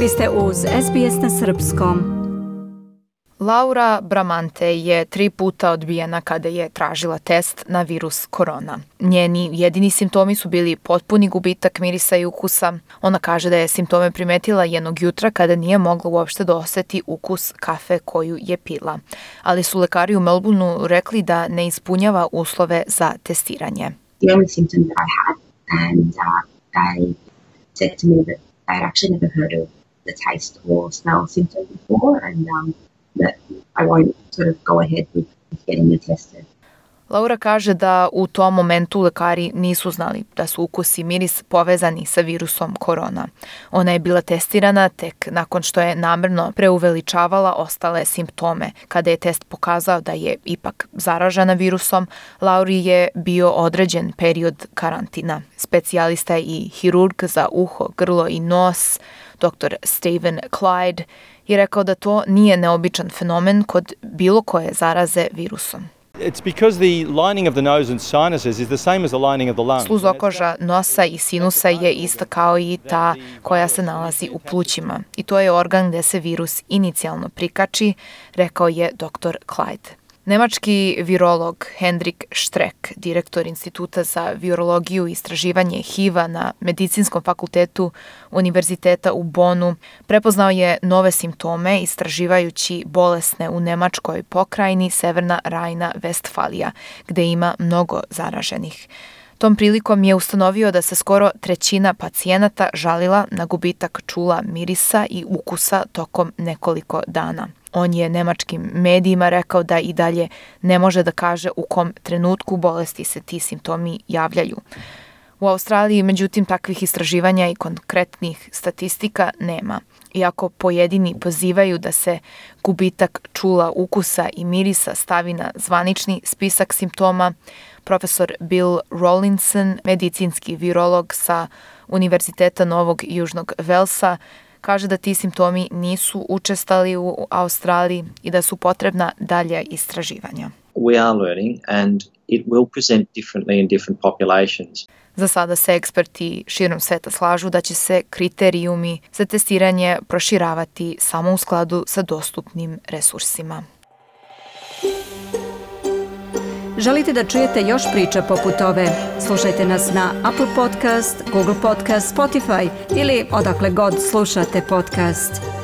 Vi ste uz SBS na Srpskom. Laura Bramante je tri puta odbijena kada je tražila test na virus korona. Njeni jedini simptomi su bili potpuni gubitak mirisa i ukusa. Ona kaže da je simptome primetila jednog jutra kada nije mogla uopšte da oseti ukus kafe koju je pila. Ali su lekari u Melbourneu rekli da ne ispunjava uslove za testiranje. The only symptom that I had and uh, they said to me that actually never heard of the taste or smell symptom before and um, that I won't sort of go ahead with, getting me tested. Laura kaže da u tom momentu lekari nisu znali da su ukus i miris povezani sa virusom korona. Ona je bila testirana tek nakon što je namerno preuveličavala ostale simptome. Kada je test pokazao da je ipak zaražena virusom, Lauri je bio određen period karantina. Specijalista i hirurg za uho, grlo i nos, dr. Steven Clyde, je rekao da to nije neobičan fenomen kod bilo koje zaraze virusom. It's because the lining of the nose and sinuses is the same as the lining of the lungs. Sluzokoža nosa i sinusa je ista kao i ta koja se nalazi u plućima i to je organ gde se virus inicijalno prikači, rekao je dr. Clyde. Nemački virolog Hendrik Štrek, direktor Instituta za virologiju i istraživanje HIV-a na Medicinskom fakultetu Univerziteta u Bonu, prepoznao je nove simptome istraživajući bolesne u Nemačkoj pokrajini Severna Rajna Vestfalija, gde ima mnogo zaraženih. Tom prilikom je ustanovio da se skoro trećina pacijenata žalila na gubitak čula mirisa i ukusa tokom nekoliko dana. On je nemačkim medijima rekao da i dalje ne može da kaže u kom trenutku bolesti se ti simptomi javljaju. U Australiji, međutim, takvih istraživanja i konkretnih statistika nema. Iako pojedini pozivaju da se gubitak čula, ukusa i mirisa stavi na zvanični spisak simptoma, profesor Bill Rollinson, medicinski virolog sa Univerziteta Novog Južnog Velsa, kaže da ti simptomi nisu učestali u Australiji i da su potrebna dalja istraživanja. We are learning and it will present differently in different populations. Za sada se eksperti širom sveta slažu da će se kriterijumi za testiranje proširavati samo u skladu sa dostupnim resursima. Želite da čujete još priča poput ove? Slušajte nas na Apple Podcast, Google Podcast, Spotify ili odakle god slušate podcast.